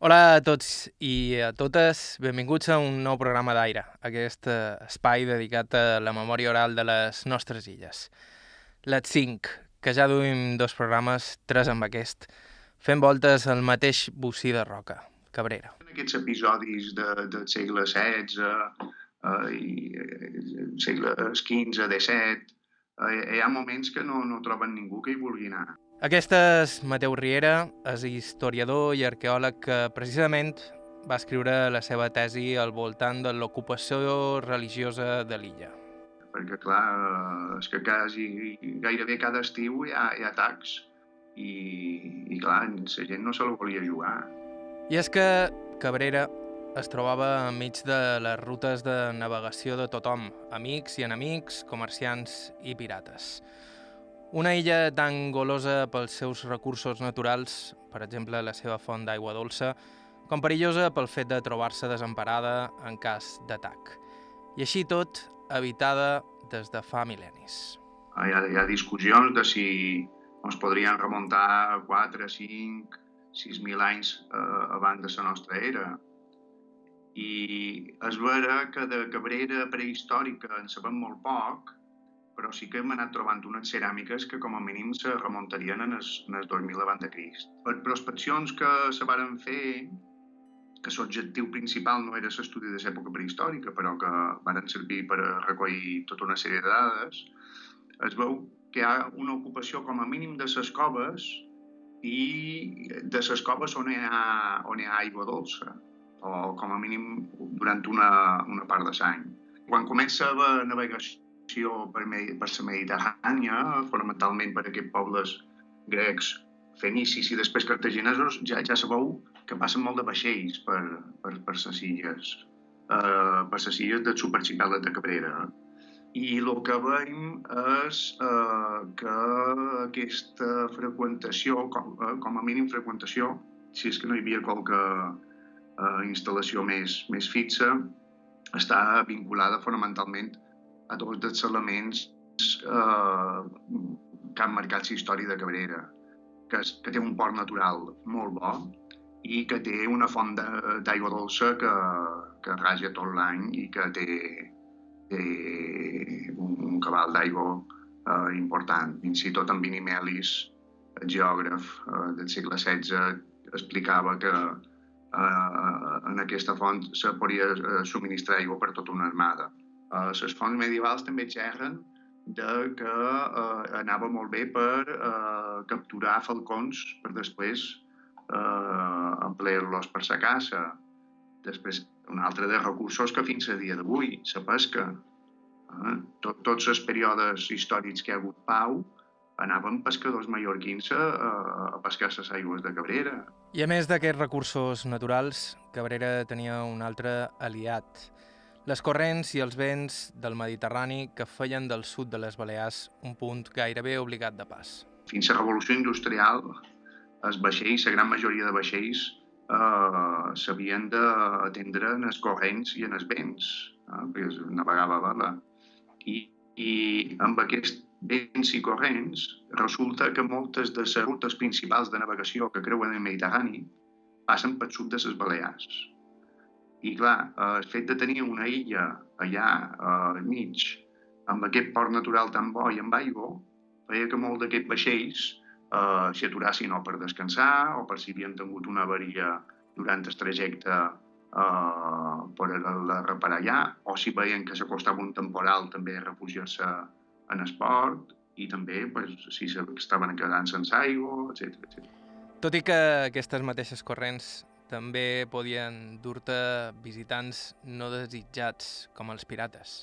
Hola a tots i a totes, benvinguts a un nou programa d'Aire, aquest eh, espai dedicat a la memòria oral de les nostres illes. Les 5, que ja duim dos programes, tres amb aquest, fent voltes al mateix bocí de roca, Cabrera. En aquests episodis de, del segle XVI eh, i segles XV, XVII, eh, hi ha moments que no, no troben ningú que hi vulgui anar. Aquest és Mateu Riera, és historiador i arqueòleg que precisament va escriure la seva tesi al voltant de l'ocupació religiosa de l'illa. Perquè, clar, és que quasi, gairebé cada estiu hi ha, hi ha atacs i, i, clar, la gent no se la volia jugar. I és que Cabrera es trobava enmig de les rutes de navegació de tothom, amics i enemics, comerciants i pirates. Una illa tan golosa pels seus recursos naturals, per exemple la seva font d'aigua dolça, com perillosa pel fet de trobar-se desemparada en cas d'atac. I així tot, habitada des de fa mil·lennis. Hi ha, hi ha discussions de si ens podrien remuntar 4, 5, 6.000 anys eh, abans de la nostra era. I és vera que de Cabrera prehistòrica en sabem molt poc, però sí que hem anat trobant unes ceràmiques que com a mínim se remuntarien en el, en el 2000 abans de Crist. Per prospeccions que se varen fer, que l'objectiu principal no era l'estudi de l'època prehistòrica, però que varen servir per recollir tota una sèrie de dades, es veu que hi ha una ocupació com a mínim de les coves i de les coves on hi ha, on hi ha aigua dolça, o com a mínim durant una, una part de l'any. Quan comença la navegació la Mediterrània, fonamentalment per aquests pobles grecs, fenicis i després cartaginesos, ja, ja sabeu que passen molt de vaixells per, per, per les illes, uh, per les illes del superarxipèlag de Cabrera. I el que veiem és uh, que aquesta freqüentació, com, uh, com a mínim freqüentació, si és que no hi havia qualque uh, instal·lació més, més fixa, està vinculada fonamentalment a dos dels elements eh, que han marcat la història de Cabrera, que, és, que té un port natural molt bo i que té una font d'aigua dolça que, que raja tot l'any i que té, té un, un cabal d'aigua eh, important. Fins i tot en Vinimelis, el geògraf eh, del segle XVI, explicava que eh, en aquesta font se podia eh, subministrar aigua per tota una armada. Eh, les fonts medievals també xerren de que eh, anava molt bé per eh, capturar falcons per després eh, emplear-los per la caça. Després, un altre dels recursos que fins a dia d'avui, la pesca. Eh? Tot, tots els períodes històrics que hi ha hagut pau anaven pescadors mallorquins a, a pescar les aigües de Cabrera. I a més d'aquests recursos naturals, Cabrera tenia un altre aliat, les corrents i els vents del Mediterrani que feien del sud de les Balears un punt gairebé obligat de pas. Fins a la revolució industrial, els vaixells, la gran majoria de vaixells, eh, s'havien d'atendre en els corrents i en els vents, eh, perquè es navegava a vela. I, I amb aquests vents i corrents resulta que moltes de les rutes principals de navegació que creuen el Mediterrani passen pel sud de les Balears i clar, eh, el fet de tenir una illa allà eh, al mig, amb aquest port natural tan bo i amb aigua, feia que molt d'aquests vaixells eh, s'hi aturassin o per descansar o per si havien tingut una avaria durant el trajecte eh, per la reparar allà, o si veien que s'acostava un temporal també a refugiar-se en esport i també pues, si estaven quedant sense aigua, etc. Tot i que aquestes mateixes corrents també podien dur-te visitants no desitjats com els pirates.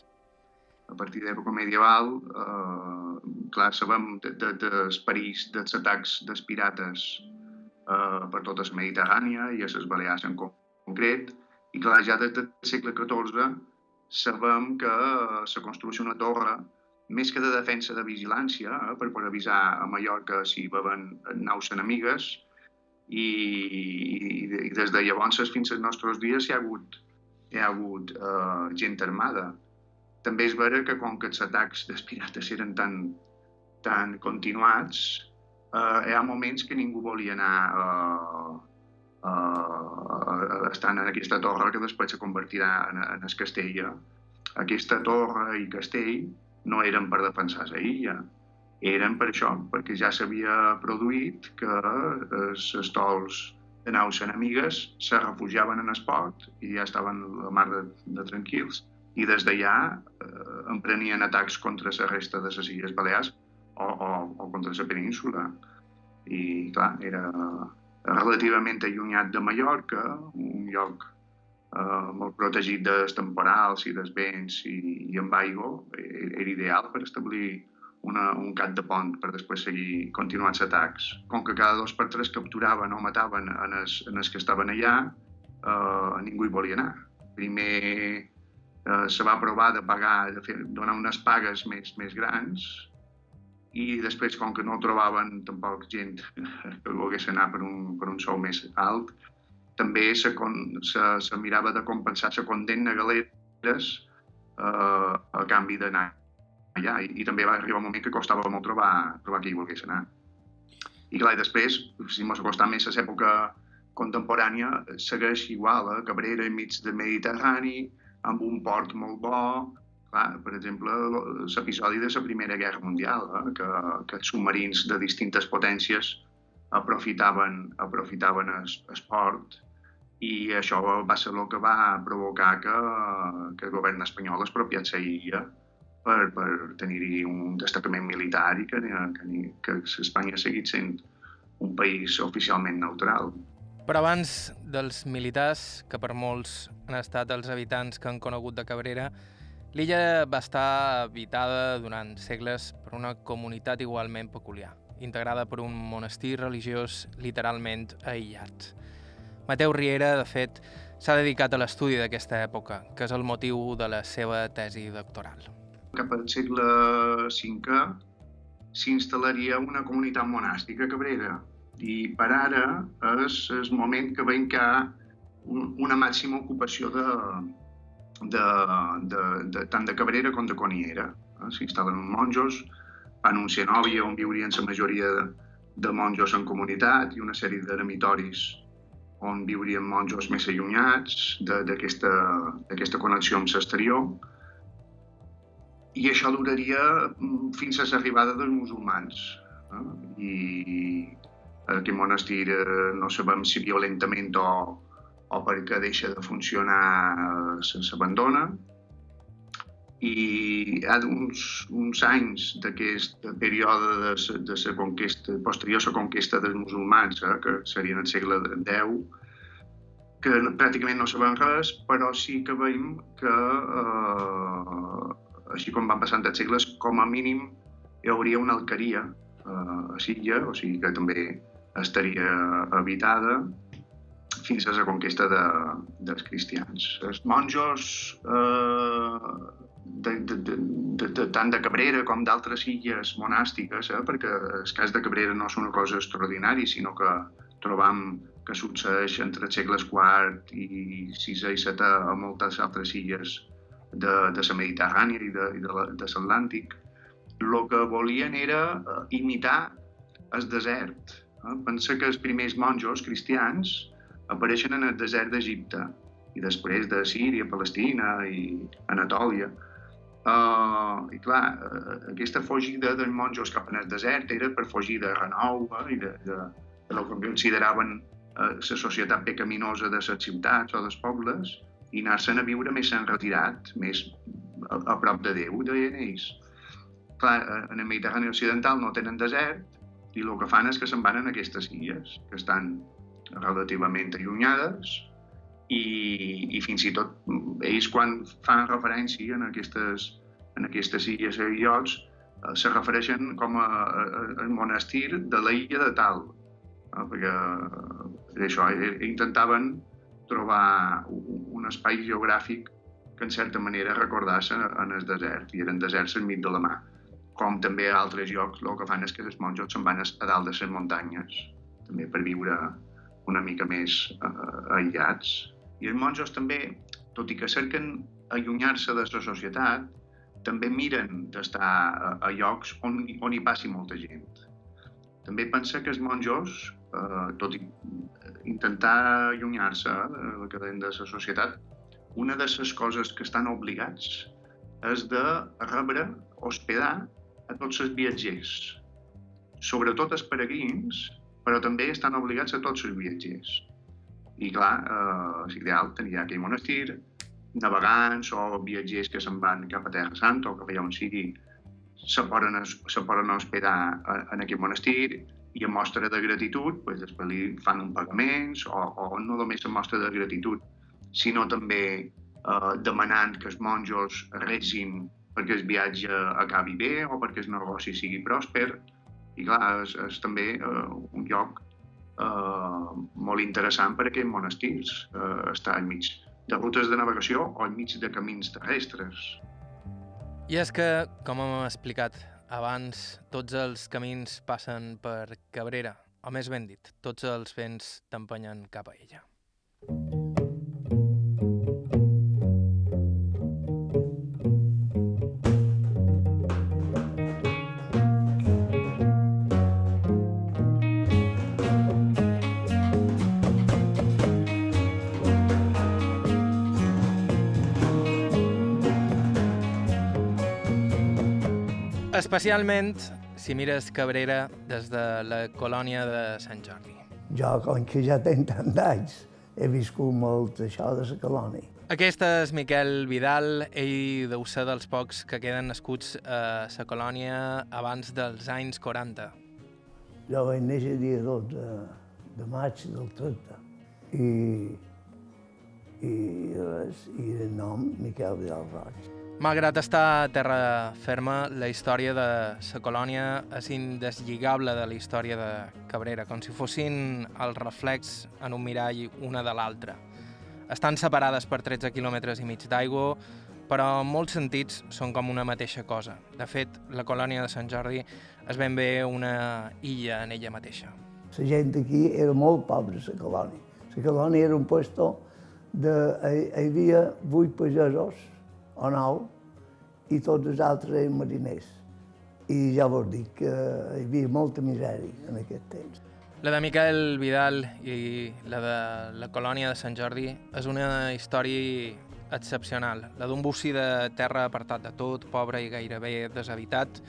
A partir d'època medieval, eh, clar, sabem dels de, de, de perills dels atacs dels pirates eh, per tota la Mediterrània i a les Balears en concret, i clar, ja des del segle XIV sabem que eh, se construeix una torre més que de defensa de vigilància, eh, per poder avisar a Mallorca si veuen naus enemigues, i, i, des de llavors fins als nostres dies hi ha hagut, hi ha hagut uh, gent armada. També és vera que com que els atacs dels pirates eren tan, tan continuats, uh, hi ha moments que ningú volia anar uh, uh, estan en aquesta torre que després se convertirà en, en el castell. Aquesta torre i castell no eren per defensar la illa, eren per això, perquè ja s'havia produït que els estols de naus enemigues se refugiaven en esport i ja estaven la mar de, de tranquils i des d'allà eh, emprenien atacs contra la resta de les Illes Balears o, o, o contra la península. I, clar, era relativament allunyat de Mallorca, un lloc eh, molt protegit dels temporals i dels vents i, i amb aigua, eh, era ideal per establir una, un cap de pont per després seguir continuant els atacs. Com que cada dos per tres capturaven o mataven en els, en els que estaven allà, eh, ningú hi volia anar. Primer eh, se va provar de pagar, de fer, donar unes pagues més, més grans i després, com que no trobaven tampoc gent que volgués anar per un, per un sou més alt, també se, se, se mirava de compensar la condemna galeres eh, a canvi d'anar allà. I, I també va arribar un moment que costava molt trobar, trobar qui hi volgués anar. I clar, i després, si mos costa més l'època contemporània, segueix igual, eh? Cabrera enmig del Mediterrani, amb un port molt bo, clar, per exemple, l'episodi de la Primera Guerra Mundial, eh, que, que els submarins de distintes potències aprofitaven, aprofitaven el, el port i això va ser el que va provocar que, que el govern espanyol expropiat la illa per, per tenir-hi un destacament militar i que, que, que Espanya ha seguit sent un país oficialment neutral. Però abans dels militars, que per molts han estat els habitants que han conegut de Cabrera, l'illa va estar habitada durant segles per una comunitat igualment peculiar, integrada per un monestir religiós literalment aïllat. Mateu Riera, de fet, s'ha dedicat a l'estudi d'aquesta època, que és el motiu de la seva tesi doctoral. Cap al segle V s'instal·laria una comunitat monàstica Cabrera, i per ara és el moment que veiem que una màxima ocupació de, de, de, de, tant de Cabrera com de Coniera. Eh? S'instal·len monjos, fan un cenòvia on viurien la majoria de, de monjos en comunitat i una sèrie d'eremitoris on viurien monjos més allunyats d'aquesta connexió amb l'exterior. I això duraria mm, fins a l'arribada dels musulmans. Eh? I aquest monestir eh, no sabem si violentament o, o perquè deixa de funcionar s'abandona. I hi ha uns, uns anys d'aquest període de, de la conquesta, posterior a la conquesta dels musulmans, eh, que serien el segle X, que pràcticament no sabem res, però sí que veiem que, eh, així com van passant els segles, com a mínim hi hauria una alqueria eh, a Silla, o sigui que també estaria habitada fins a la conquesta de, dels cristians. Els monjos, eh, de, de, de, de, de, tant de Cabrera com d'altres illes monàstiques, eh, perquè el cas de Cabrera no és una cosa extraordinària, sinó que trobam que succeeix entre els segles IV i VI i VII a moltes altres illes de, de la Mediterrània i de, i de, de l'Atlàntic. El que volien era eh, imitar el desert, Eh? Pensa que els primers monjos cristians apareixen en el desert d'Egipte i després de Síria, Palestina i Anatòlia. Uh, I clar, uh, aquesta fugida dels monjos cap al desert era per fugir de renou uh, i de, de, de el que consideraven uh, la societat pecaminosa de les ciutats o dels pobles i anar-se'n a viure més en retirat, més a, a prop de Déu, deien ells. Clar, en el Mediterrani Occidental no tenen desert i el que fan és que se'n van en aquestes illes, que estan relativament allunyades i, i fins i tot ells quan fan referència en aquestes, en aquestes illes i llocs eh, se refereixen com a, a, a monestir de la illa de tal, eh, perquè eh, això, eh, intentaven trobar un espai geogràfic que en certa manera recordassa en el desert, i eren deserts enmig de la mà com també a altres llocs el que fan és que els monjos se'n van a dalt de les muntanyes, també per viure una mica més eh, aïllats. I els monjos també, tot i que cerquen allunyar-se de la societat, també miren d'estar a, a llocs on, on hi passi molta gent. També pensa que els monjos eh, tot i intentar allunyar-se eh, de la cadena de la societat, una de les coses que estan obligats és de rebre, hospedar a tots els viatgers, sobretot els peregrins, però també estan obligats a tots els viatgers. I clar, eh, és ideal tenir aquell monestir, navegants o viatgers que se'n van cap a Terra Santa o cap allà on sigui, se poden, se poden hospedar en aquest monestir i en mostra de gratitud pues, després li fan un pagament o, o no només en mostra de gratitud, sinó també eh, demanant que els monjos rezin perquè el viatge acabi bé o perquè el negoci sigui pròsper. I clar, és, és també eh, un lloc eh, molt interessant per aquests monestirs, eh, estar enmig de rutes de navegació o enmig de camins terrestres. I és que, com hem explicat abans, tots els camins passen per Cabrera, o més ben dit, tots els vents t'empenyen cap a ella. Especialment si mires Cabrera des de la colònia de Sant Jordi. Jo, com que ja tenc tant d'anys, he viscut molt això de la colònia. Aquest és Miquel Vidal, ell deu ser dels pocs que queden nascuts a la colònia abans dels anys 40. Jo vaig néixer el dia 12 de maig del 30 i, i, res, i el nom Miquel Vidal Roig. Malgrat estar a terra ferma, la història de la colònia és indeslligable de la història de Cabrera, com si fossin el reflex en un mirall una de l'altra. Estan separades per 13 quilòmetres i mig d'aigua, però en molts sentits són com una mateixa cosa. De fet, la colònia de Sant Jordi és ben bé una illa en ella mateixa. La gent aquí era molt pobra, la colònia. La colònia era un puesto de... Hi havia vuit pagesos, o nou, i tots els altres eren mariners. I ja vos dic que hi havia molta misèria en aquest temps. La de Miquel Vidal i la de la colònia de Sant Jordi és una història excepcional, la d'un bocí de terra apartat de tot, pobre i gairebé deshabitat,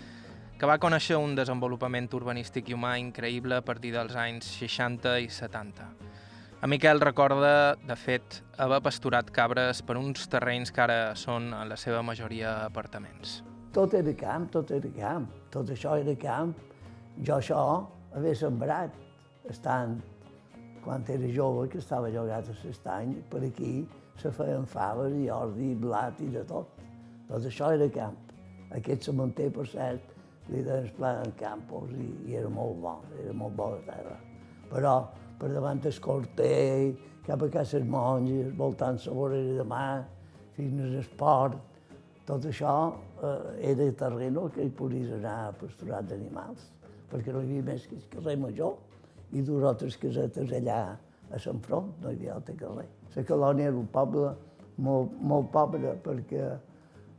que va conèixer un desenvolupament urbanístic i humà increïble a partir dels anys 60 i 70. A Miquel recorda, de fet, haver pasturat cabres per uns terrenys que ara són, en la seva majoria, apartaments. Tot era camp, tot era camp, tot això era camp. Jo això havia sembrat, estant, quan era jove, que estava llogat a l'estany, per aquí se feien faves i ordi, i blat i de tot. Tot això era camp. Aquest cementer, per cert, li deien en campos i, i era molt bo, era molt bo de terra. Però per davant el cortell, cap a cases monges, voltant la vorera de mar, fins al esport. Tot això eh, era terreno que hi podies anar a pasturar d'animals, perquè no hi havia més que el carrer major i dues altres casetes allà a Sant Front, no hi havia altre carrer. La colònia era un poble molt, molt pobre perquè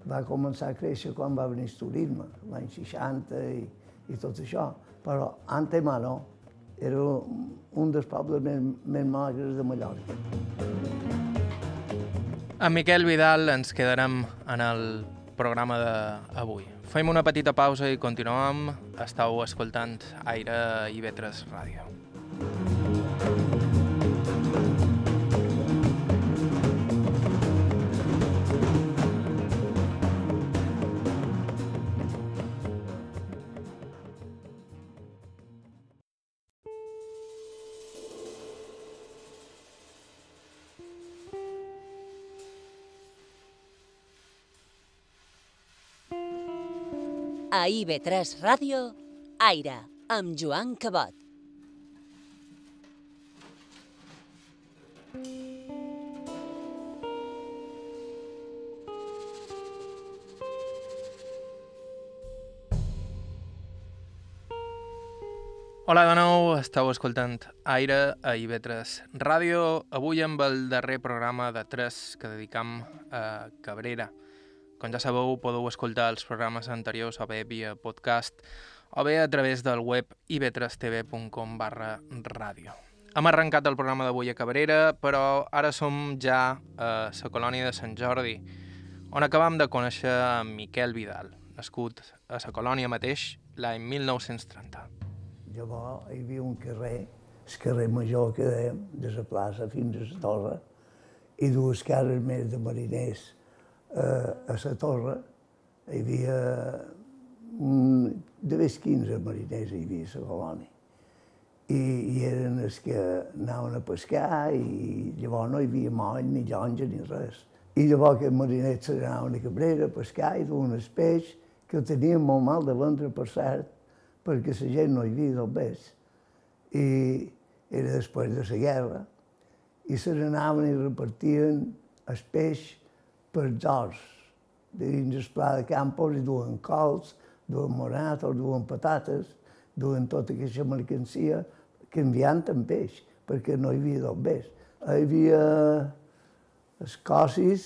va començar a créixer quan va venir el turisme, l'any 60 i, i tot això. Però antemano era un dels pobles més, més magres de Mallorca. Amb Miquel Vidal ens quedarem en el programa d'avui. Fem una petita pausa i continuem. Estau escoltant Aire i Vetres Ràdio. IB3 Ràdio, Aire, amb Joan Cabot. Hola de nou, estàu escoltant Aire a IB3 Ràdio, avui amb el darrer programa de 3 que dedicam a Cabrera. Com ja sabeu, podeu escoltar els programes anteriors o bé via podcast o bé a través del web ib3tv.com barra ràdio. Hem arrencat el programa d'avui a Cabrera, però ara som ja a la colònia de Sant Jordi, on acabam de conèixer Miquel Vidal, nascut a la colònia mateix l'any 1930. Llavors hi havia un carrer, el carrer major que dèiem, de la plaça fins a la torre, i dues cases més de mariners eh, a la torre. Hi havia un, de més 15 mariners hi havia a la colònia. I, I eren els que anaven a pescar i llavors no hi havia moll, ni llonja, ni res. I llavors aquests mariners s'anaven a Cabrera a pescar i duen el peix, que el tenien molt mal de vendre, per cert, perquè la gent no hi havia del peix. I era després de la guerra, i se n'anaven i repartien el peix per. De dins el pla de campos i duen cols, duen moratos, duen patates, duen tota aquesta mercancia, canviant en peix, perquè no hi havia del peix. Hi havia els cossis,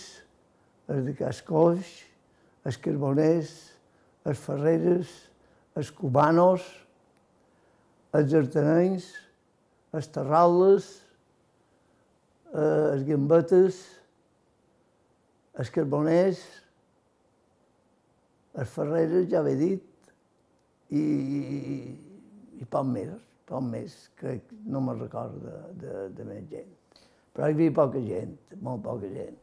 els de cascoix, els carboners, els ferreres, els cubanos, els artenenys, els terraules, eh, els gambetes, els carboners, els ferreres, ja he dit, i, i, i poc més, poc més, que no me'n recordo de, de, de més gent. Però hi havia poca gent, molt poca gent.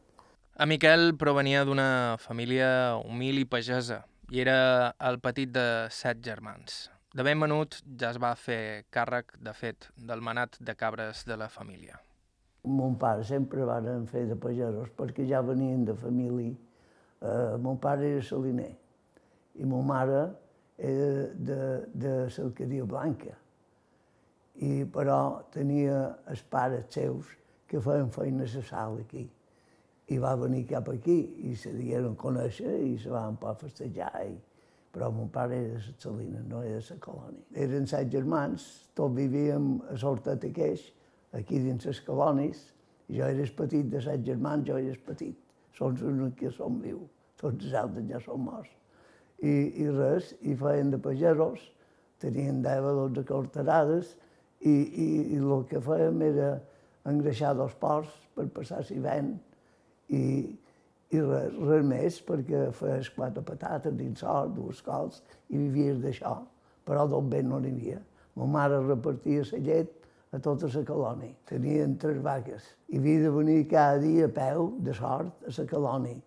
En Miquel provenia d'una família humil i pagesa i era el petit de set germans. De ben menut ja es va fer càrrec, de fet, del manat de cabres de la família. Mon pare sempre van fer de pagesos perquè ja venien de família. Eh, mon pare era saliner i mon mare era de, de Salcadia Blanca. I, però tenia els pares seus que feien feina a sal aquí. I va venir cap aquí i se digueren conèixer i se van per festejar. I... Però mon pare era de Salina, no era de la colònia. Eren set germans, tots vivíem a Sortet Aqueix, aquí dins les colònies. Jo era el petit de set germans, jo era el petit. Els únics que som vius, tots els altres ja són morts. I, i res, i feien de pagesos, tenien 10 o 12 corterades, i, i, i el que fèiem era engreixar dos ports per passar l'hivern i, i res, res més perquè feies quatre patates dins sort, dues cols i vivies d'això, però del vent no n'hi havia. Ma mare repartia la llet a tota la colònia. Tenien tres vaques i havia de venir cada dia a peu, de sort, a la colònia.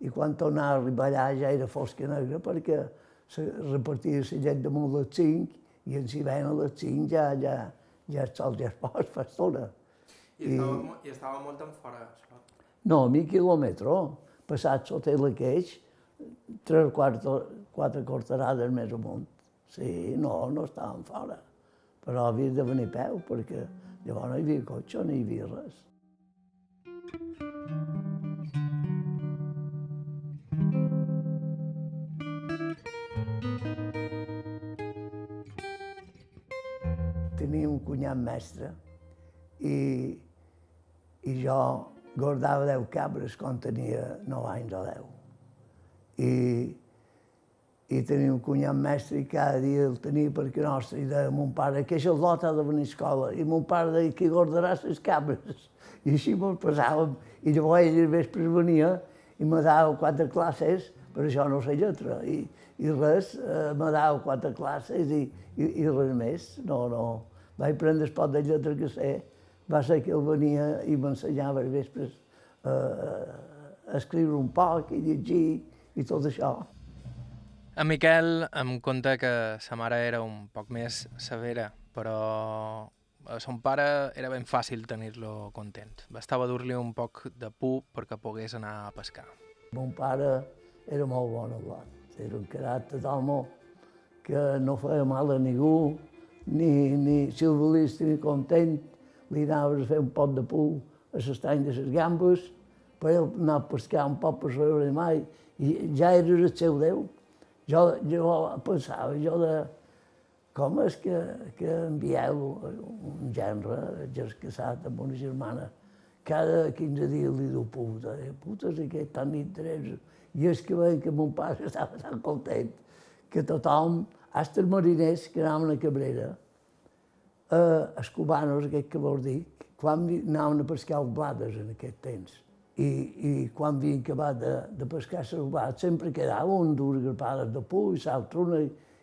I quan tornava a arribar allà ja era fosca negra perquè se repartia la llet damunt les 5 i en l'hivern a les 5 ja, ja, ja el sol ja es posa estona. I, estava, I estava molt en fora, això? No, a mi quilòmetre, passat sota l'Aqueix, tres o quatre, quatre corterades més amunt. Sí, no, no estàvem fora. Però havia de venir a peu, perquè llavors no hi havia cotxe, no hi havia res. Tenia un cunyat mestre i, i jo guardava 10 cabres quan tenia 9 anys o 10. I, i tenia un cunyat mestre i cada dia el tenia perquè nostre i deia mon pare que això lot ha de venir a escola. I mon pare deia que guardaràs les cabres. I així mos passàvem. I llavors ell vespre venia i me dava quatre classes, per això no sé lletra. I, i res, eh, me dava quatre classes i, i, i res més. No, no. Vaig prendre el pot de lletra que sé. Va ser que ell venia i m'ensenyava als vespres eh, a escriure un poc i llegir i tot això. En Miquel em conta que sa mare era un poc més severa, però a son pare era ben fàcil tenir-lo content. Bastava dur-li un poc de pu perquè pogués anar a pescar. Mon pare era molt bon abat. Era un caràcter d'home que no feia mal a ningú, ni, ni si el volies tenir content, li anaves a fer un pot de pu a l'estany de les gambes, per ell anar a pescar un poc per veure mai, i ja era el seu Déu. Jo, jo pensava, jo de, com és que, que envieu un és casat amb una germana, cada 15 dies li diu puta, eh? puta és aquest tan interès. I és que veig que mon pare estava tan content que tothom, els mariners que anaven a Cabrera, eh, els cubanos, aquest que vol dir, quan anaven a pescar els blades en aquest temps. I, i quan havien acabat de, de pescar les blades, sempre quedava un dues grapades de puig, l'altre una,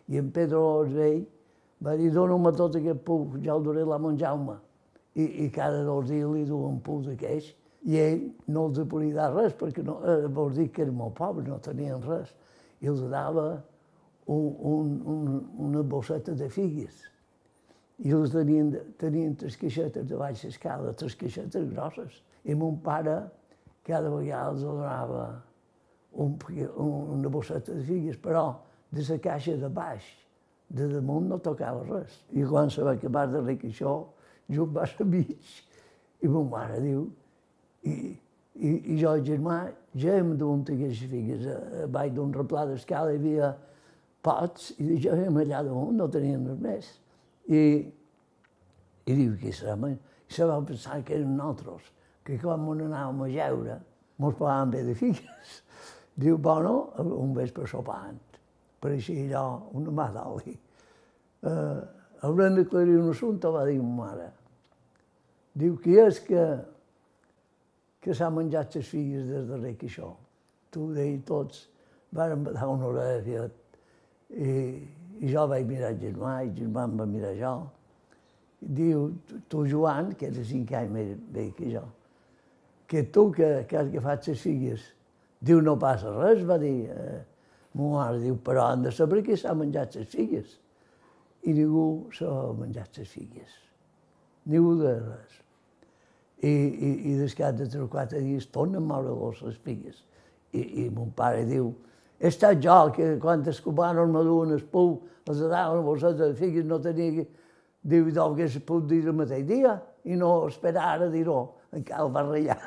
i en Pedro el vell va dir, dona-me tot aquest puig, ja el duré la Jaume. I, I cada dos dies li duen puig d'aquells, i ell no els podia dar res, perquè no, eh, vol dir que eren molt pobres, no tenien res. I els dava un, un, un, una bosseta de figues i els tenien, tenien tres caixetes de baixa escala, tres caixetes grosses. I mon pare cada vegada els donava un, una bosseta de figues, però de la caixa de baix, de damunt no tocava res. I quan se va acabar de ric això, jo va a mig, i mon mare diu, i, i, i jo i germà ja hem dunt aquestes figues. A, baix d'un replà d'escala hi havia pots, i jo hem allà damunt, no teníem res més. I, i diu, qui serà? I se va pensar que eren nosaltres, que quan m'on anàvem a jeure, mos pagaven bé de figues. Diu, bueno, un vespre sopant, pareixia allò una mà d'oli. Uh, haurem d'aclarir un assumpte, va dir ma mare. Diu, qui és que, que s'ha menjat les filles des de rei això? Tu deia tots, vàrem dar una orella i, i jo vaig mirar el germà, i el germà em va mirar jo, diu, tu Joan, que era cinc anys més bé que jo, que tu que, que has agafat les figues, diu, no passa res, va dir, eh, mon mare, diu, però han de saber que s'ha menjat les figues. I ningú s'ha menjat les figues. Ningú de res. I, i, i des cap de tres o quatre dies tornen a moure les figues. I, I mon pare diu, he estat jo que quan els cubanos me duen el pou, els daven una bosseta de figues, no tenia que diu, no hagués pogut dir el mateix dia i no esperar a dir-ho, encara el va ratllar.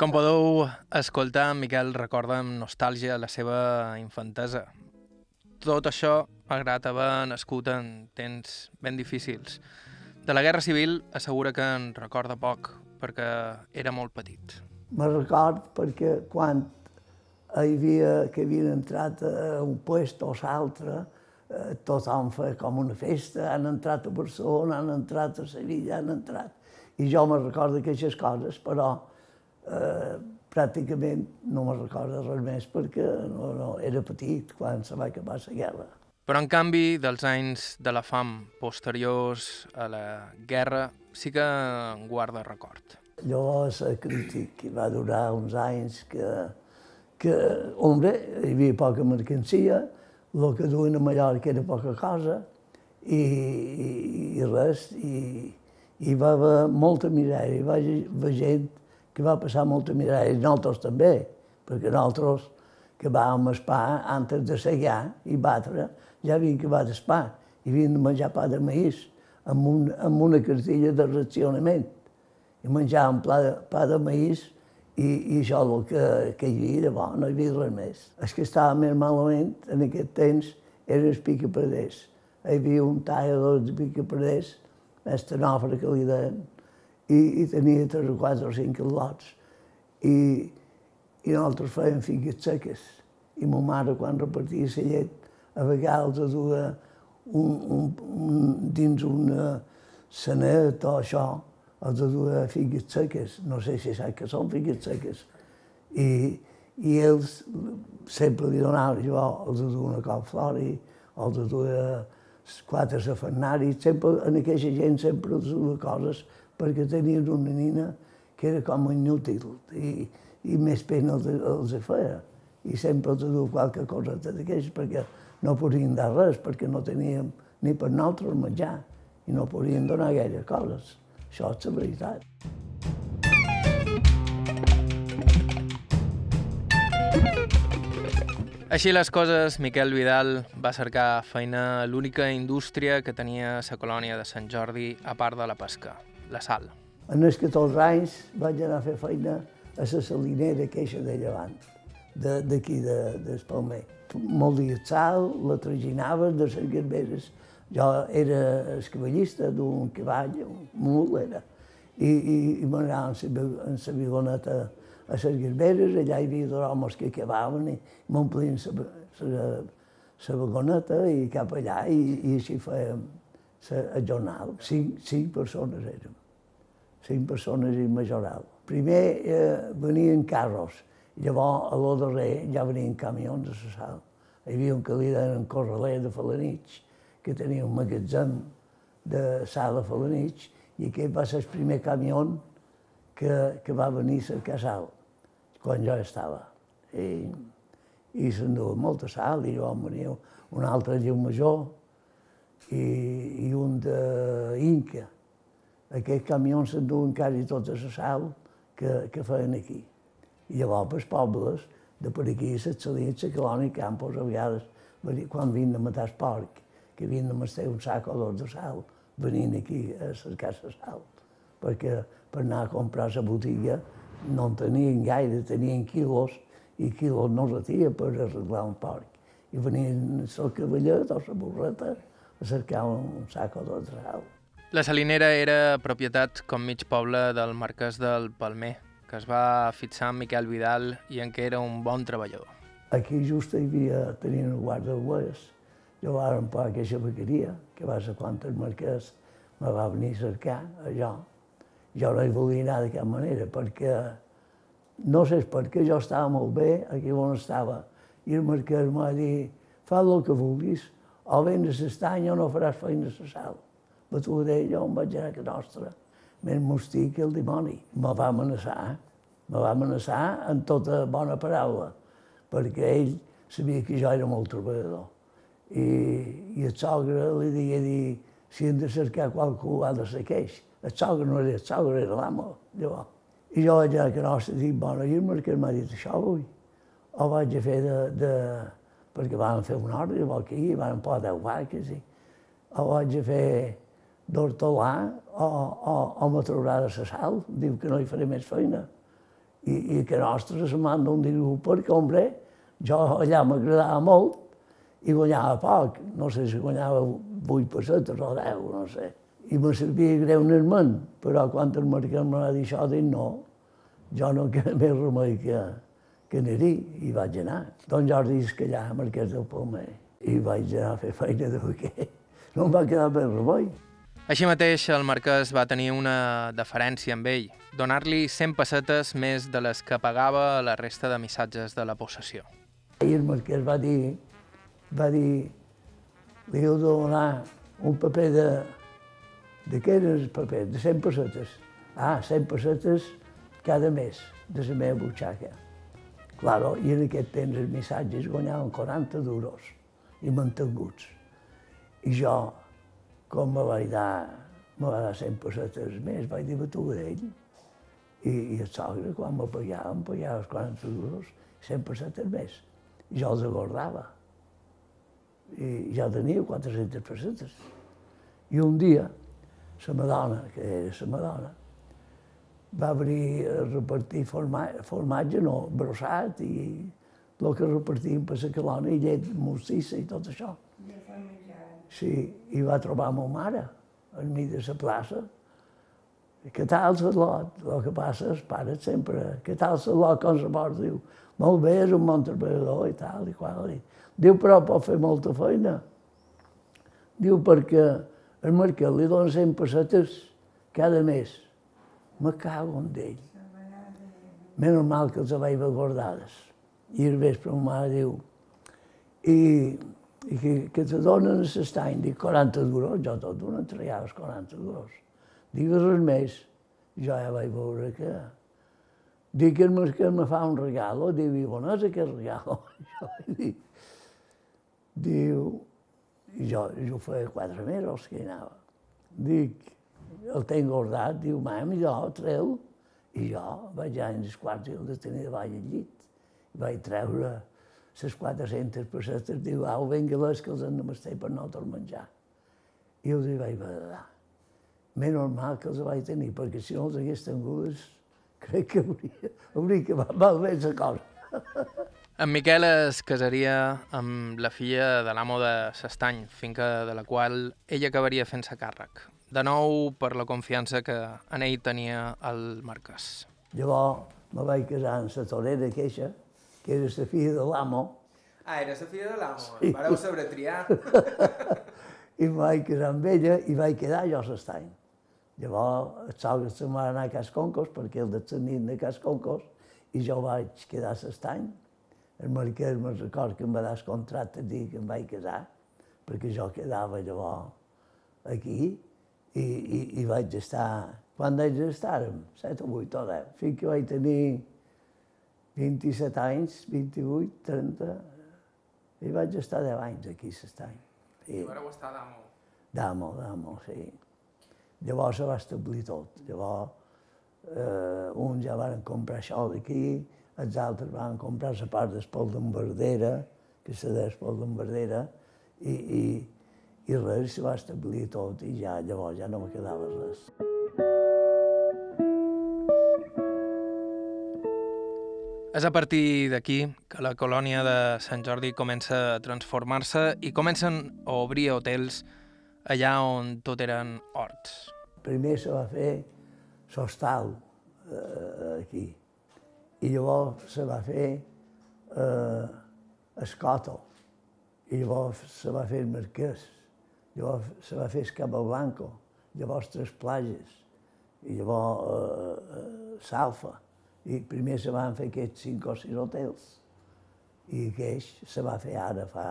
Com podeu escoltar, Miquel recorda amb nostàlgia la seva infantesa. Tot això, malgrat haver nascut en temps ben difícils. De la Guerra Civil assegura que en recorda poc, perquè era molt petit. Me record perquè quan hi havia, que havien entrat a un puesto o l'altre, Eh, tothom feia com una festa, han entrat a Barcelona, han entrat a Sevilla, han entrat. I jo me recordo aquestes coses, però eh, pràcticament no me recordo res més perquè no, no, era petit quan se va acabar la guerra. Però, en canvi, dels anys de la fam posteriors a la guerra, sí que en guarda record. Llavors, la crític va durar uns anys que, que, hombre, hi havia poca mercancia, el que duien a Mallorca era poca cosa i, i, i res, i, i va haver molta misèria, va haver gent que va passar molta misèria, i nosaltres també, perquè nosaltres que vam espar, antes de segar i batre, ja havien acabat d'espar, i havien de menjar pa de maïs amb, un, amb una cartilla de racionament. I menjàvem pa de, pa de maïs i, i això el que, que hi havia de bo, no hi havia res més. El que estava més malament en aquest temps eren els picapreders. Hi havia un tallador de picapreders, mestre Nofre que li deien, i, i tenia tres o quatre o cinc lots. I, i nosaltres fèiem figues seques. I ma mare, quan repartia la llet, a vegades els duia un, un, un, dins una sanet o això, els de duia seques, no sé si sap que són figues seques. I, i ells sempre li donaven, jo els de duia una flori, els de duia quatre safarnaris, sempre, en aquesta gent sempre els duia coses perquè tenien una nina que era com inútil i, i més pena els, feia. I sempre els duia qualque cosa d'aquestes perquè no podien dar res, perquè no teníem ni per nosaltres menjar i no podien donar gaire coses. Això és la veritat. Així les coses, Miquel Vidal va cercar feina a l'única indústria que tenia la colònia de Sant Jordi, a part de la pesca, la sal. En els 14 anys vaig anar a fer feina a la salinera queixa de Llevant, d'aquí, de, de, d'Espalmer. Molt dia sal, la traginava de les garberes jo era escavallista d'un cavall, un mul era, i, i, i m'anava en la vigoneta a les garberes, allà hi havia dos homes que cavaven i m'omplien la vagoneta i cap allà, i, i així fèiem el jornal. Cinc, cinc persones érem. Cinc persones i majoral. Primer eh, venien carros, llavors a lo darrer ja venien camions a la sal. Hi havia un que li deien Corraler de Falanich, que tenia un magatzem de sal de Falanich, i aquest va ser el primer camió que, que va venir a cercar sal, quan jo estava. I, i s'endua molta sal, i jo venia un altre lleu major i, i un d'Inca. Aquests camions s'enduen quasi tota la sal que, que feien aquí. I llavors, els pobles de per aquí, s'excedien la colònia campos, a vegades, quan vinien a matar el porc, que havien de mastar un sac o dos de sal, venint aquí a cercar la sal, perquè per anar a comprar la botiga no en tenien gaire, tenien quilos, i quilos no retia per arreglar un porc. I venien el cavallet o la burreta a cercar un sac o dos de sal. La salinera era propietat com mig poble del marquès del Palmer, que es va fixar amb Miquel Vidal i en què era un bon treballador. Aquí just hi havia, tenien un guarda d'oest, jo vaig a aquesta bequeria, que va ser quan el marquès me va venir a cercar, allò. Jo no hi volia anar de cap manera, perquè no sé per què jo estava molt bé aquí on estava. I el marquès m'ha dit, fa el que vulguis, o vens a l'estany o no faràs feina a la sal. Va tu deia, jo em vaig anar a casa nostra, més mostí que el dimoni. Me va amenaçar, me va amenaçar en tota bona paraula, perquè ell sabia que jo era molt treballador i, i el sogre li deia dir si hem de cercar qualcú ha de ser queix. El sogre no era el sogre, era l'amo, llavors. I jo vaig a Canossa i dic, bueno, i el mercat m'ha dit això avui. O vaig a fer de, de... perquè van fer un ordre, vol que hi, van por deu vaques, i... o vaig a fer d'hortolà, o, o, o me traurà de la sal, diu que no hi faré més feina. I, i que nostres se manda un diu, perquè, hombre, jo allà m'agradava molt, i guanyava poc, no sé si guanyava 8 pessetes o 10, no sé. I me servia greument, però quan el mercat em va dir això, dic no, jo no queda més remei que, que anar-hi, i vaig anar. Don Jordi allà, Marquès del Palmer, i vaig anar a fer feina de què. No em va quedar més remei. Així mateix, el marquès va tenir una deferència amb ell, donar-li 100 pessetes més de les que pagava a la resta de missatges de la possessió. I el marquès va dir va dir, li heu de donar un paper de... De què era el paper? De 100 pessetes. Ah, 100 pessetes cada mes de la meva butxaca. Claro, i en aquest temps els missatges guanyaven 40 duros i mantenguts. I jo, com me vaig dar, me va dar 100 pessetes més, vaig dir, tu d'ell. I, I el sogre, quan me pagava, em pagava els 40 duros, 100 pessetes més. I jo els agordava i ja tenia 400 pessetes. I un dia, la Madonna, que era la Madonna, va venir a repartir formatge, formatge no, brossat i el que repartien per la colònia, i llet mostissa i tot això. Sí, i va trobar ma mare al mig de la plaça. Què tal el lot? El que passa, els pares sempre, què tal el lot, com se pot, diu, molt bé, és un bon treballador i tal, i qual. I, Diu, però pot fer molta feina. Diu, perquè el mercat li dona 100 pessetes cada mes. Me cago en d'ell. Menys mal que els vaig guardades. I el vespre ma mare diu, i, i que, que te donen a l'estany, dic 40 duros, jo tot una traiava 40 duros. Dic res més, jo ja vaig veure que... Dic que el mercat me fa un regalo, diu, i on és aquest regalo? Jo dic, Diu, i jo, jo feia quatre mesos que hi anava. Dic, el tenc guardat, diu, mam, jo, treu. I jo vaig anar els quarts i el de tenir davall al llit. Vaig treure les 400 pessetes, diu, au, vinga les que els mastar per no tot menjar. I els hi vaig badar. Més normal que els vaig tenir, perquè si no els hagués tingut, crec que hauria, hauria que val bé la cosa. En Miquel es casaria amb la filla de l'amo de Sestany, finca de la qual ell acabaria fent-se càrrec. De nou, per la confiança que en ell tenia el marquès. Llavors me vaig casar amb la torera queixa, que era la filla de l'amo, Ah, era la filla de l'amo. Sí. Vareu saber triar. I em vaig casar amb ella i vaig quedar jo a l'estany. Llavors, el sol que se'n va anar a Casconcos, perquè el descendit de Casconcos, i jo vaig quedar a l'estany. El marquès me'n record que em va dar el contracte dir que em vaig casar, perquè jo quedava llavors aquí i, i, i vaig estar... Quan vaig estar? 7 o 8 o 10. Fins que vaig tenir 27 anys, 28, 30, i vaig estar 10 anys aquí a l'estany. I vareu estar d'amo? D'amo, d'amo, sí. Llavors se va establir tot. Llavors, eh, uns ja van comprar això d'aquí, els altres van comprar la part d'Espol d'Embardera, que se deia Espol d'Embardera, i, i, i res, se va establir tot i ja llavors ja no me quedava res. És a partir d'aquí que la colònia de Sant Jordi comença a transformar-se i comencen a obrir hotels allà on tot eren horts. Primer se va fer l'hostal eh, aquí i llavors se va fer eh, Escoto i llavors se va fer Marquès, llavors se va fer el Cabo Blanco, llavors Tres Plages i llavors eh, eh, Salfa. I primer se van fer aquests cinc o sis hotels. I aquells se va fer ara fa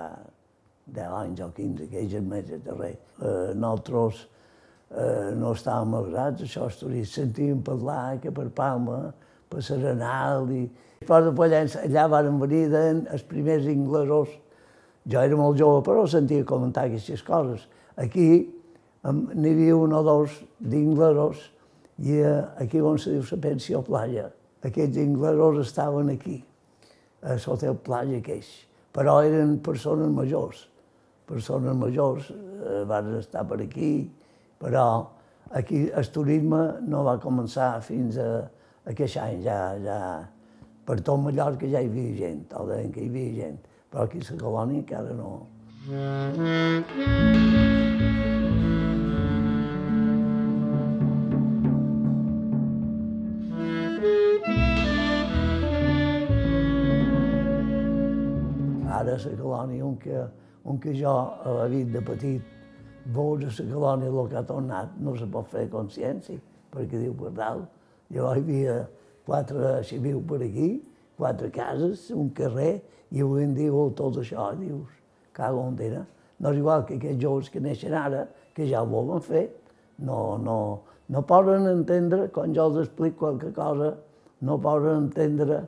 10 anys o 15, aquells és més de darrer. Eh, nosaltres eh, no estàvem avasats, això sentíem parlar que per Palma, per Serenal i... Però després allà van venir els primers inglesos. Jo era molt jove, però sentia comentar aquestes coses. Aquí n'hi havia un o dos d'inglesos i eh, aquí on se diu la pensió playa aquests inglesos estaven aquí, a l'hotel Playa aqueix, però eren persones majors. Persones majors eh, van estar per aquí, però aquí el turisme no va començar fins a aquest any, ja, ja, per tot Mallorca ja hi havia gent, o deien que hi havia gent, però aquí a la colònia encara no. Ara a la colònia on que, on que jo havia de petit veus a la colònia el que ha tornat, no se pot fer consciència, perquè diu per dalt. Llavors hi havia quatre, si viu per aquí, quatre cases, un carrer, i avui en diu tot això, dius, cago on era. No és igual que aquests joves que neixen ara, que ja ho volen fer, no, no, no poden entendre, quan jo els explico qualque cosa, no poden entendre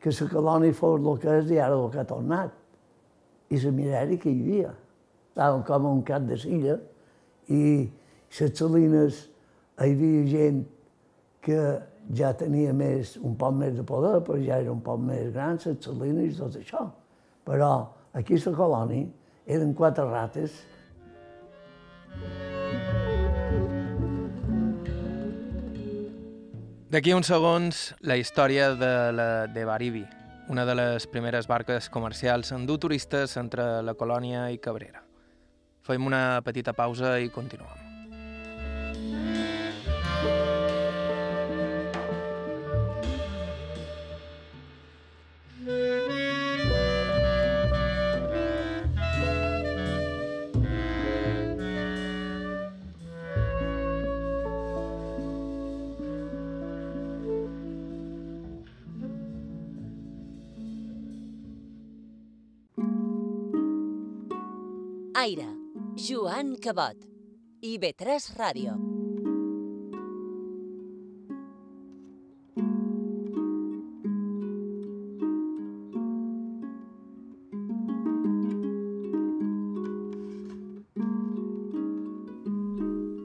que la colònia fos el que és i ara el que ha tornat i la misèria que hi havia. Estàvem com un cap de silla i les salines hi havia gent que ja tenia més, un poc més de poder, però ja era un poc més gran, les salines i tot això. Però aquí a la colònia eren quatre rates. D'aquí uns segons, la història de la de Baribi, una de les primeres barques comercials en dur turistes entre la colònia i Cabrera. Fem una petita pausa i continuem. Aire, Joan Cabot. IB3 Ràdio.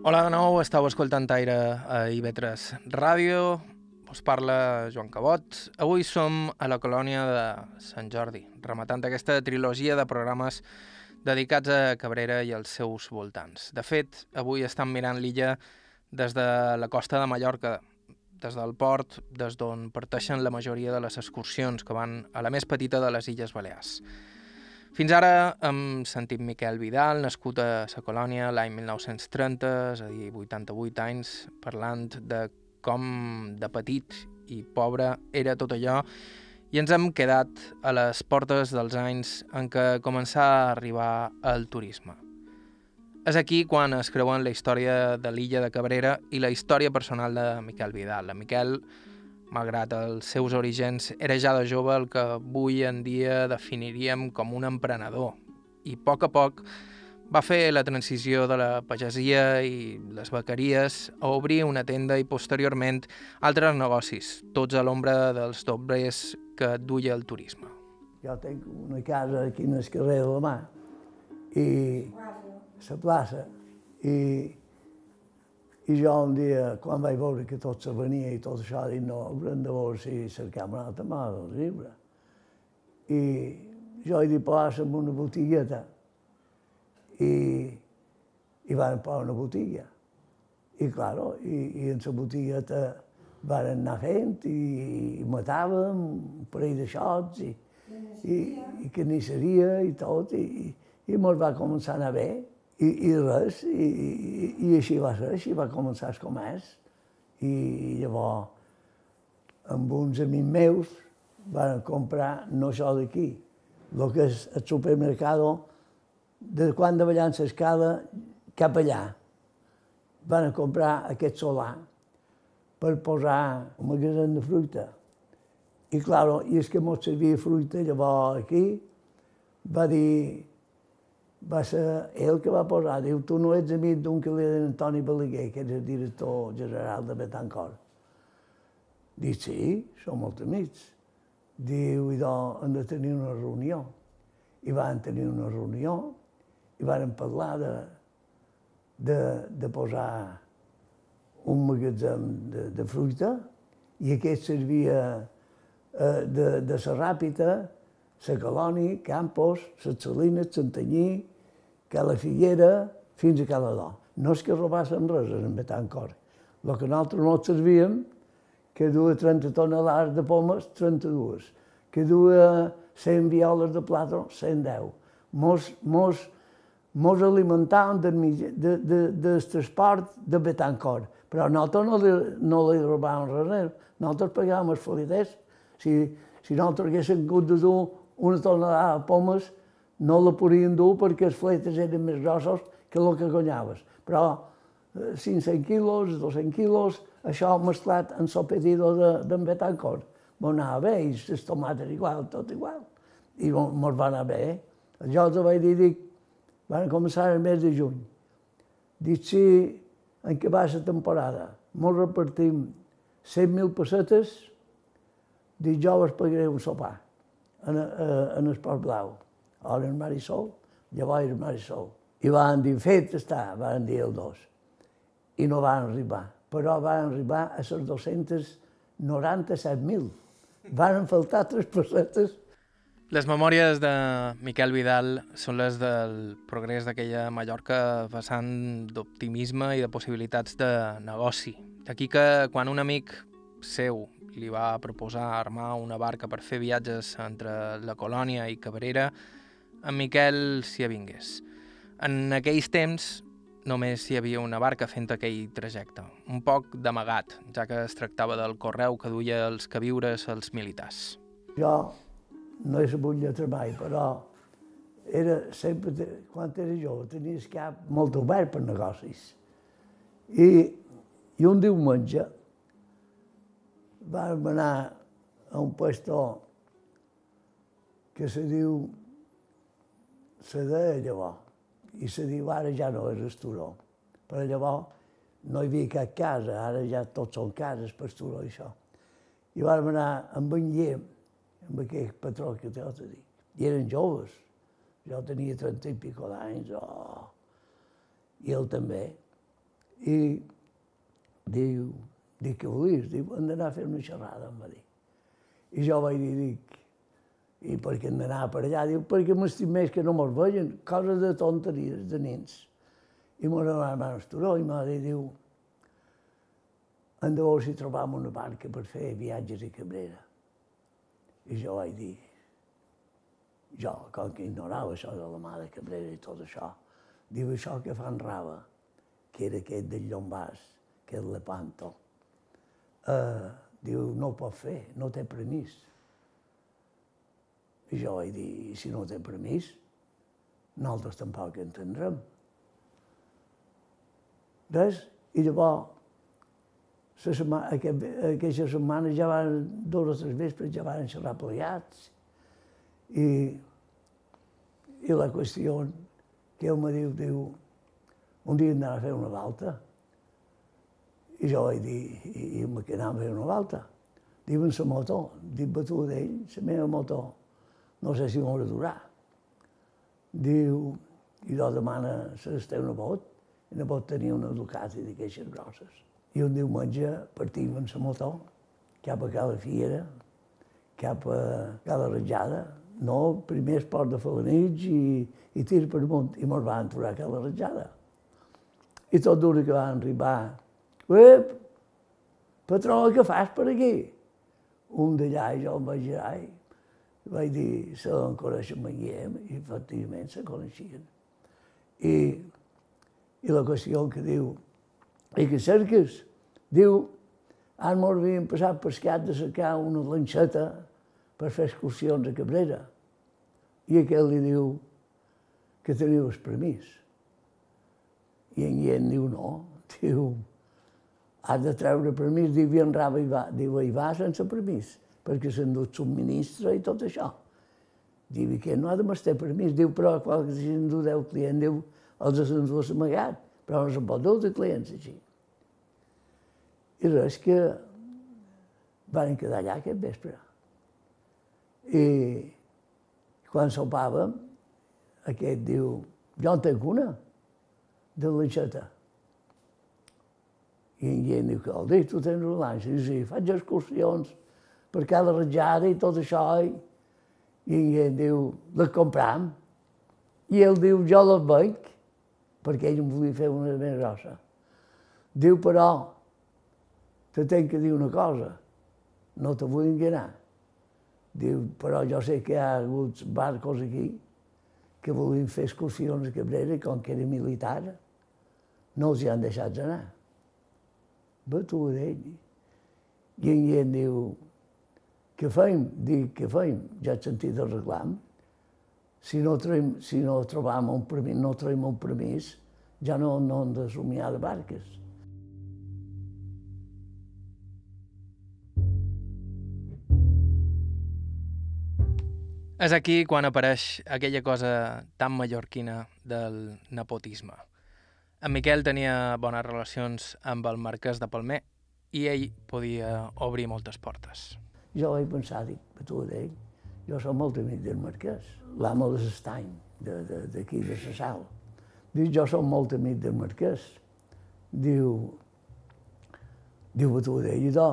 Hola de nou, estàu escoltant Aire a IB3 Ràdio. Us parla Joan Cabot. Avui som a la colònia de Sant Jordi, rematant aquesta trilogia de programes dedicats a Cabrera i als seus voltants. De fet, avui estan mirant l'illa des de la costa de Mallorca, des del port, des d'on parteixen la majoria de les excursions que van a la més petita de les Illes Balears. Fins ara hem sentit Miquel Vidal, nascut a la colònia l'any 1930, és a dir, 88 anys, parlant de com de petit i pobre era tot allò I ens hem quedat a les portes dels anys en què començà a arribar el turisme. És aquí quan es creuen la història de l'illa de Cabrera i la història personal de Miquel Vidal. La Miquel, malgrat els seus orígens, era ja de jove el que avui en dia definiríem com un emprenedor. I a poc a poc va fer la transició de la pagesia i les bequeries a obrir una tenda i posteriorment altres negocis, tots a l'ombra dels doblers que duia el turisme. Jo tinc una casa aquí en el carrer de la mà i la plaça. I, I jo un dia, quan vaig veure que tot se venia i tot això, dic, no, haurem de veure si cercam una altra mà del riure. I jo he dit, posar en una botigueta. I, i van posar una botiga. I, claro, i, i en la botigueta van anar fent i, i matàvem un parell de xots i, i, i carnisseria i tot, i, i mos va començar a anar bé. I, i res, i, i, i així va ser, així va començar el comerç. I llavors, amb uns amics meus, van comprar no això d'aquí, el que és el supermercat de quan de ballant l'escala cap allà. Van comprar aquest solar per posar un magasin de fruita. I, clar, i és que mos servia fruita, llavors aquí va dir, va ser ell que va posar, diu, tu no ets amic d'un que li deien Antoni Balaguer, que és el director general de Betancourt. Dic, sí, som molt amics. Diu, i doncs hem de tenir una reunió. I van tenir una reunió i van parlar de, de, de posar un magatzem de, de fruita i aquest servia eh, de, de la Ràpita, la Colònia, Campos, les Salines, Santanyí, que la Figuera fins a cada do. No és que robassen res en Betancourt. El que nosaltres no servíem, que duia 30 tonelades de pomes, 32. Que duia 100 violes de plàtan, 110. Mos, mos, mos alimentaven del, de, de, de transport de Betancourt. Però nosaltres no li, no li robàvem res. Nosaltres pagàvem els foliders. Si, si nosaltres haguéssim hagut de dur una tonelada de pomes, no la podien dur perquè els fletes eren més grossos que el que guanyaves. Però 500 eh, quilos, 200 quilos, això mesclat en el pedido d'en de, Betancourt. M'ho anava bé, i les tomates igual, tot igual. I mos va anar bé. Eh? Jo els vaig dir, dic, van començar el mes de juny. Dic, si en què va la temporada, mos repartim 100.000 pessetes, dic, jo vos pagaré un sopar en, en, en el Port Blau ara el Marisol, llavors el Marisol. I van dir, fet està, van dir el dos. I no van arribar, però van arribar a les 297.000. Van faltar tres pessetes. Les memòries de Miquel Vidal són les del progrés d'aquella Mallorca vessant d'optimisme i de possibilitats de negoci. D'aquí que quan un amic seu li va proposar armar una barca per fer viatges entre la colònia i Cabrera, en Miquel s'hi avingués. En aquells temps només hi havia una barca fent aquell trajecte, un poc d'amagat, ja que es tractava del correu que duia els queviures als militars. Jo no he sabut lletra mai, però era sempre, quan era jove, tenia el cap molt obert per negocis. I, i un diumenge vam anar a un puesto que se diu se deia llavors, i se diu ara ja no és el turó. Però llavors no hi havia cap casa, ara ja tots són cases per turó i això. I vam anar amb en Guillem, patró que t'ho te dic. I eren joves. Jo tenia 30 i pico d'anys, oh. i ell també. I diu, dic, què volies? Diu, hem d'anar a fer una xerrada, em va dir. I jo vaig dir, dic, i per què hem d'anar per allà? Diu, perquè m'estim més que no mos veien, coses de tonteries, de nens. I mos anàvem a Esturó i m'ha dit, diu, hem de veure si trobam una barca per fer viatges a Cabrera. I jo vaig dir, jo, com que ignorava això de la mà de Cabrera i tot això, diu això que fan rava, que era aquest del Llombàs, que és Lepanto, uh, diu, no ho pot fer, no té permís I jo vaig dir, si no té permís, nosaltres tampoc entendrem. Res, i llavors, la setmana, aquest, aquesta setmana ja van, dos o tres vespres ja van xerrar plegats. I, I la qüestió que ell me diu, diu, un dia anava a fer una volta. I jo vaig dir, i, i me que anava a fer una volta. Diuen la moto, dic batuda d'ell, la meva moto, no sé si m'haurà durar. Diu, i jo demana la una bot, i no pot tenir una Ducati d'aquestes grosses. I un diumenge partim amb la moto cap a Cala Fiera, cap a Cala Ratjada, no, primer es port de Falanits i, i tir per amunt, i mos van aturar a Cala Ratjada. I tot d'una que van arribar, Ep, patró, què fas per aquí? Un d'allà, jo em vaig girar i vaig dir, se en coneixen Manguiem, i efectivament se coneixien. I, I qüestió que diu, i que cerques, diu, ara mos havíem passat per escat de cercar una lanxeta per fer excursions a Cabrera. I aquell li diu que teniu el permís. I en Guillem diu no, diu, has de treure permís, diu, i en Rava hi va, diu, hi va sense permís perquè s'endut subministra i tot això. Diu, que no ha de m'estar permís. Diu, però quan s'endú deu client, diu, els s'endú amagat, però no se'n pot dur de clients així. I res que van quedar allà aquest vespre. I quan sopàvem, aquest diu, jo en tenc una, de l'aixeta. I en Guillem diu, dic, tu tens una lanxa. I sí, faig excursions, per cada ratjada i tot això. I, i ell diu, les compram. I ell diu, jo les veig, perquè ell em volia fer una més grossa. Diu, però, te tenc que dir una cosa, no te vull enganar. Diu, però jo sé que hi ha hagut barcos aquí que volien fer excursions a Cabrera i com que era militar, no els hi han deixat anar. Va tu d'ell. I en diu, què fem? Dic, què fem? Ja he sentit el reclam. Si no, traiem, si no trobam un permís, no traiem un permís, ja no, no hem de somiar de barques. És aquí quan apareix aquella cosa tan mallorquina del nepotisme. En Miquel tenia bones relacions amb el marquès de Palmer i ell podia obrir moltes portes. Jo vaig pensar, dic, tu d'ell, jo soc molt amic del marquès, l'amo de l'estany, d'aquí, de, la sal. Diu, jo soc molt amic del marquès. Diu, diu tu d'ell, i do,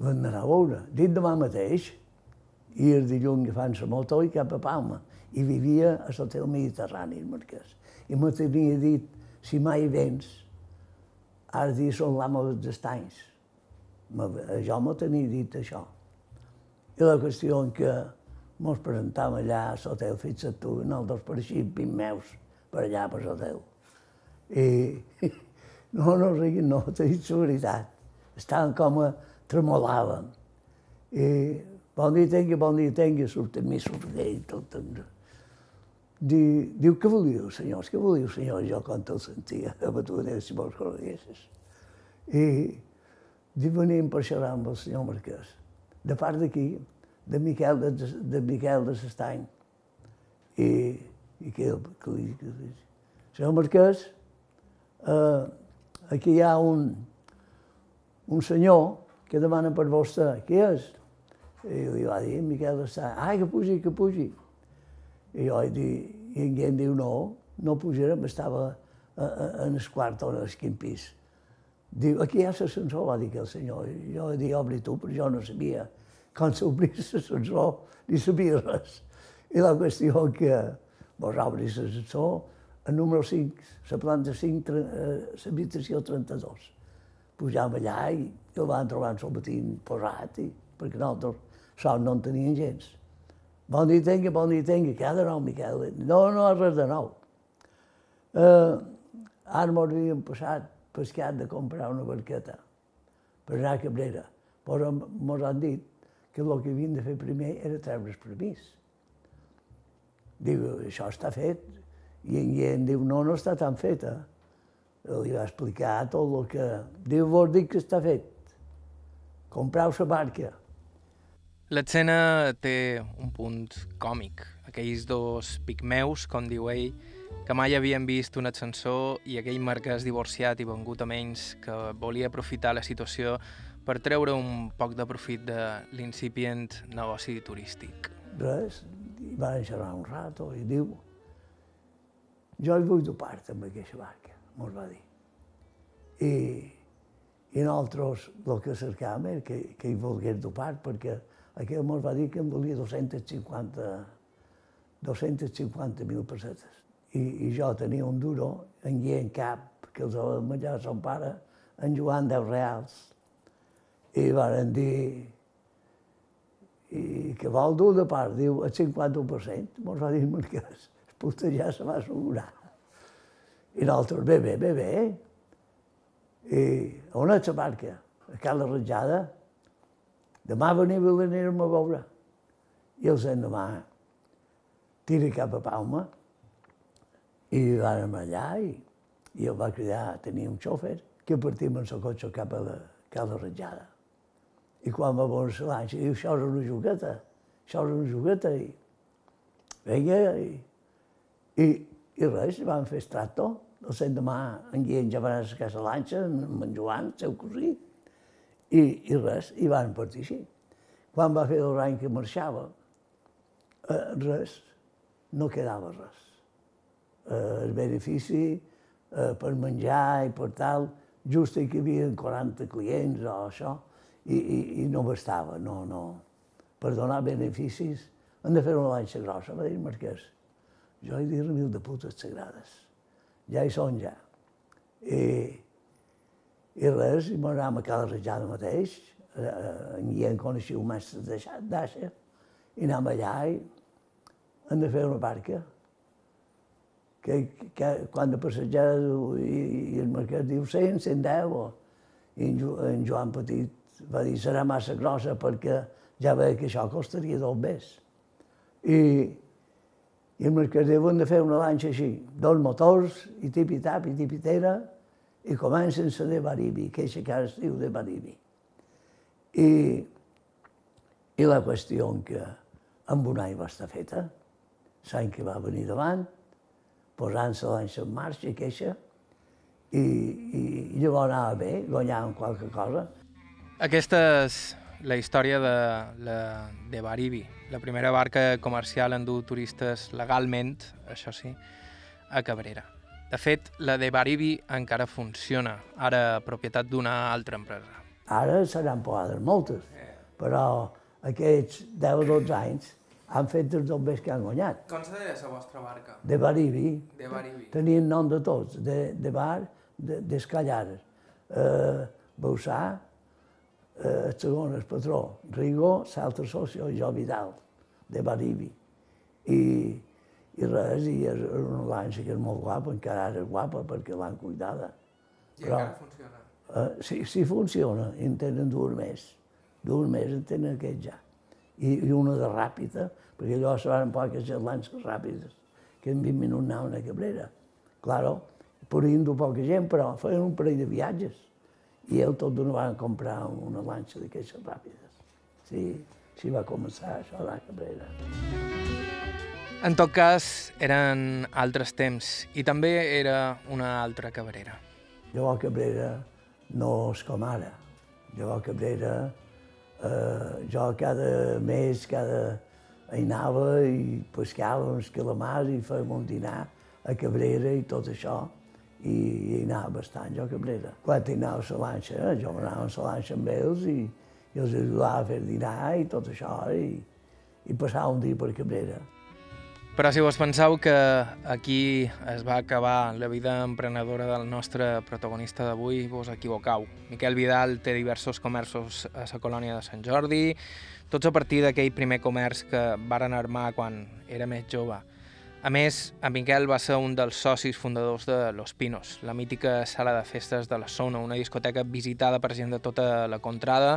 l'hem d'anar a veure. Dit demà mateix, i el dilluns agafant la moto i cap a Palma. I vivia a l'hotel Mediterrani, el marquès. I me tenia dit, si mai vens, has dir, són l'amo dels estanys. Jo me tenia dit això. I la qüestió en què mos presentàvem allà a l'hotel, fixa't tu, nosaltres pareixíem meus per allà per l'hotel. I no, no no, t'he dit la veritat. Estàvem com a tremolàvem. I bon dia tingui, bon dia tingui, surt a mi, surt ell, tot. Diu, diu, què volíeu, senyors? Què volíeu, senyors? Jo quan te'l sentia, a tu Déu, si vols coneguessis. I diu, venim per xerrar amb el senyor Marquès de part d'aquí, de Miquel de, de Miquel de Sestany. I, i que, que, li, que li, senyor Marquès, eh, aquí hi ha un, un senyor que demana per vostè, què és? I li va dir, Miquel Sestany, ai, que pugi, que pugi. I jo vaig dir, i en diu, no, no pujarem, estava en el quart o en el quin pis. Diu, aquí hi ha l'ascensor, va dir que el senyor. Jo vaig dir, obri tu, però jo no sabia com s'obria l'ascensor, ni sabia res. I la qüestió que vos obris l'ascensor, el número 5, la planta 5, l'habitació 32. Pujàvem allà i el van trobar en matí posat, i, perquè nosaltres sol no en tenien gens. Bon dia tingui, bon dia ha de nou, Miquel? No, no, res de nou. Eh, ara m'ho havíem passat pescat de comprar una barqueta per anar a Cabrera. Però ens han dit que el que havien de fer primer era treure el permís. Diu, això està fet. I en Guillem diu, no, no està tan feta. Li va explicar tot el que... Diu, vos dic que està fet. Comprau la barca. L'escena té un punt còmic. Aquells dos pigmeus, com diu ell, que mai havien vist un ascensor i aquell marquès divorciat i vengut a menys que volia aprofitar la situació per treure un poc de profit de l'incipient negoci turístic. Res, i van xerrar un rato i diu jo hi vull dur part amb aquesta barca, mos va dir. I, i nosaltres el que cercàvem era que, que hi volgués dur part, perquè aquell mos va dir que em volia 250 250.000 pessetes i, i jo tenia un duro, en Guillem Cap, que els havia menjat son pare, en Joan 10 reals. I van dir, i que vol dur de part, diu, el 50%. Mos va dir el marquès, el ja se va assegurar. I nosaltres, bé, bé, bé, bé. I on és la barca? A Cala Ratjada. Demà veniu i l'anirem a veure. I els endemà tira cap a Palma, i vam allà i, i el va cridar, tenia un xòfer, que partim amb el cotxe cap a la Cala Ratjada. I quan va veure l'anxa, diu, això és una jugueta, això és una jugueta. I vinga, i, i, i res, van fer estrato. El cent demà en Guillem ja va anar a casa l'anxa, amb en Joan, el seu cosí, i, i res, i van partir així. Quan va fer l'any que marxava, eh, res, no quedava res eh, el benefici eh, per menjar i per tal, just que hi havia 40 clients o això, i, i, i no bastava, no, no. Per donar beneficis hem de fer una lanxa grossa, va dir marquès. Jo he dit mil de putes sagrades. Ja hi són, ja. I, i res, i m'anàvem a cada rejada mateix, eh, en Guillem coneixia un mestre d'Aixa, i anàvem allà i hem de fer una barca que, que quan de passejar i, i el mercat diu 100, 110, o, i en, en Joan Petit va dir serà massa grossa perquè ja veia que això costaria dos més. I, i el mercat diu hem de fer una lanxa així, dos motors, i tipi-tap, i tipitera, i comencen a de Baribi, que és que es diu de Baribi. I, I la qüestió que amb un any va estar feta, l'any que va venir davant, posant-se l'anxa en marxa, queixa, i, i, i llavors anava bé, guanyàvem qualque cosa. Aquesta és la història de la de Baribi, la primera barca comercial en dur turistes legalment, això sí, a Cabrera. De fet, la de Baribi encara funciona, ara propietat d'una altra empresa. Ara seran posades moltes, però aquests 10 o 12 anys han fet els bombers que han guanyat. Com se deia la vostra barca? De Baribi. De Baribi. Tenien nom de tots, de, de bar, d'escallares. De, eh, Bausà, eh, el segon, el patró, Rigo, l'altre socio, jo Vidal, de Baribi. I, i res, i és una lanxa que és molt guapa, encara ara és guapa perquè l'han cuidada. I Però, encara funciona? Eh, sí, sí funciona, en tenen dues més. Dues més en tenen aquest ja i, i una de ràpida, perquè allò se van poques lances ràpides, que en 20 minuts anaven a Cabrera. Claro, podien dur poca gent, però feien un parell de viatges. I el tot d'una van comprar una lanxa d'aquestes ràpides. Sí, així va començar això la Cabrera. En tot cas, eren altres temps i també era una altra Cabrera. A Cabrera no és com ara. A Cabrera eh, jo cada mes, cada hi anava i pescava uns calamars i fèiem un dinar a Cabrera i tot això. I, i anava bastant jo a Cabrera. Quan anava a la lanxa, eh, jo anava a la lanxa amb ells i, i els ajudava a fer dinar i tot això i, i passava un dia per Cabrera. Però si vos penseu que aquí es va acabar la vida emprenedora del nostre protagonista d'avui, vos equivocau. Miquel Vidal té diversos comerços a la colònia de Sant Jordi, tots a partir d'aquell primer comerç que varen armar quan era més jove. A més, en Miquel va ser un dels socis fundadors de Los Pinos, la mítica sala de festes de la zona, una discoteca visitada per gent de tota la contrada,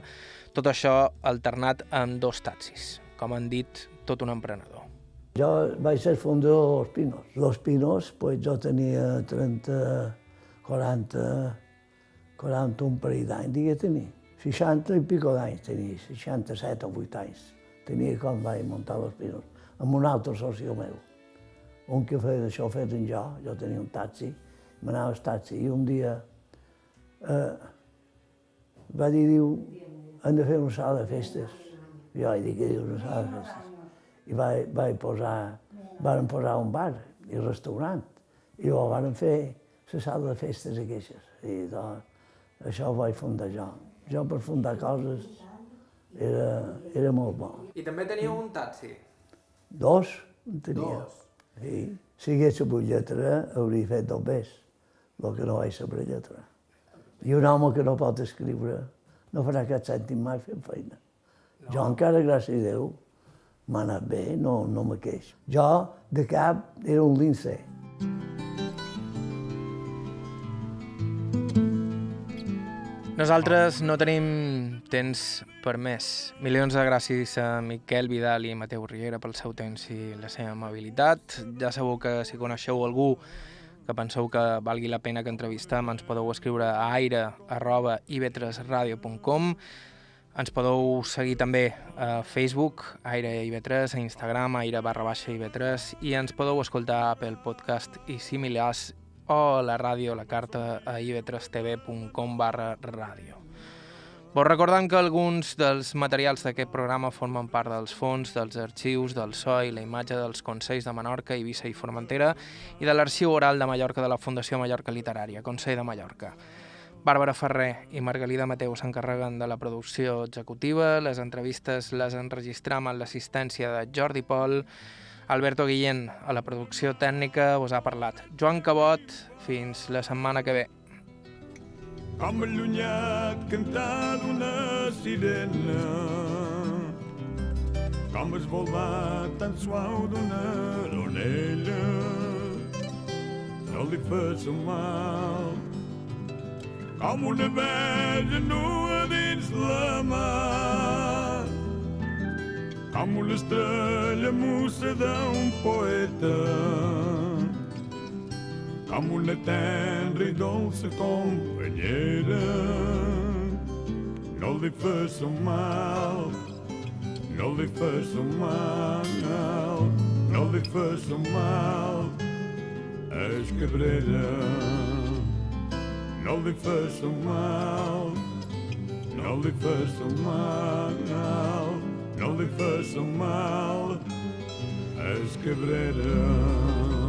tot això alternat amb dos taxis, com han dit, tot un emprenedor. Jo vaig ser fundador de Los Pinos. Los Pinos, pues, jo tenia 30, 40, 40 un parell d'anys, digue tenir. 60 i pico d'anys tenia, 67 o 8 anys. Tenia quan vaig muntar Los Pinos, amb un altre soci meu. Un que feia de xofer en jo, jo tenia un taxi, m'anava al taxi, i un dia eh, va dir, diu, hem de fer una sala de festes. Jo vaig dir que diu una sala de festes. I vaig, vaig posar, varen posar un bar i restaurant. I ho varen fer la sala de festes aquestes. I doncs, això ho vaig fundar jo. Jo per fundar coses era, era molt bo. I també teniu un taxi. Dos en tenia. Dos. Sí. Si hagués sabut lletra, hauria fet dos bes, el que no vaig saber lletra. I un home que no pot escriure no farà cap cèntim mai fent feina. No. Jo encara, gràcies a Déu, m'ha anat bé, no, no me queix. Jo, de cap, era un lince. Nosaltres no tenim temps per més. Milions de gràcies a Miquel Vidal i Mateu Riera pel seu temps i la seva amabilitat. Ja sabeu que si coneixeu algú que penseu que valgui la pena que entrevistem, ens podeu escriure a aire.ivetresradio.com ens podeu seguir també a Facebook, Aire IB3, a Instagram, aire barra baixa IB3, i ens podeu escoltar Apple Podcast i similars o a la ràdio, la carta a ib3tv.com barra ràdio. Vos recordant que alguns dels materials d'aquest programa formen part dels fons, dels arxius, del so i la imatge dels Consells de Menorca, Eivissa i Formentera i de l'Arxiu Oral de Mallorca de la Fundació Mallorca Literària, Consell de Mallorca. Bàrbara Ferrer i Margalida Mateu s'encarreguen de la producció executiva, les entrevistes les enregistram amb l'assistència de Jordi Pol, Alberto Guillén a la producció tècnica us ha parlat. Joan Cabot, fins la setmana que ve. Com allunyat cantar d'una sirena com es volat tan suau d'una oronella no li fas un mal com una verge nua dins la mar com una estrella mussa d'un poeta com una tenra i dolça companyera. No li fas un mal, no li fas un mal, no li fas un mal, és cabrera. No li fas un mal, no li fas un mal, no li fas un mal, és cabrera.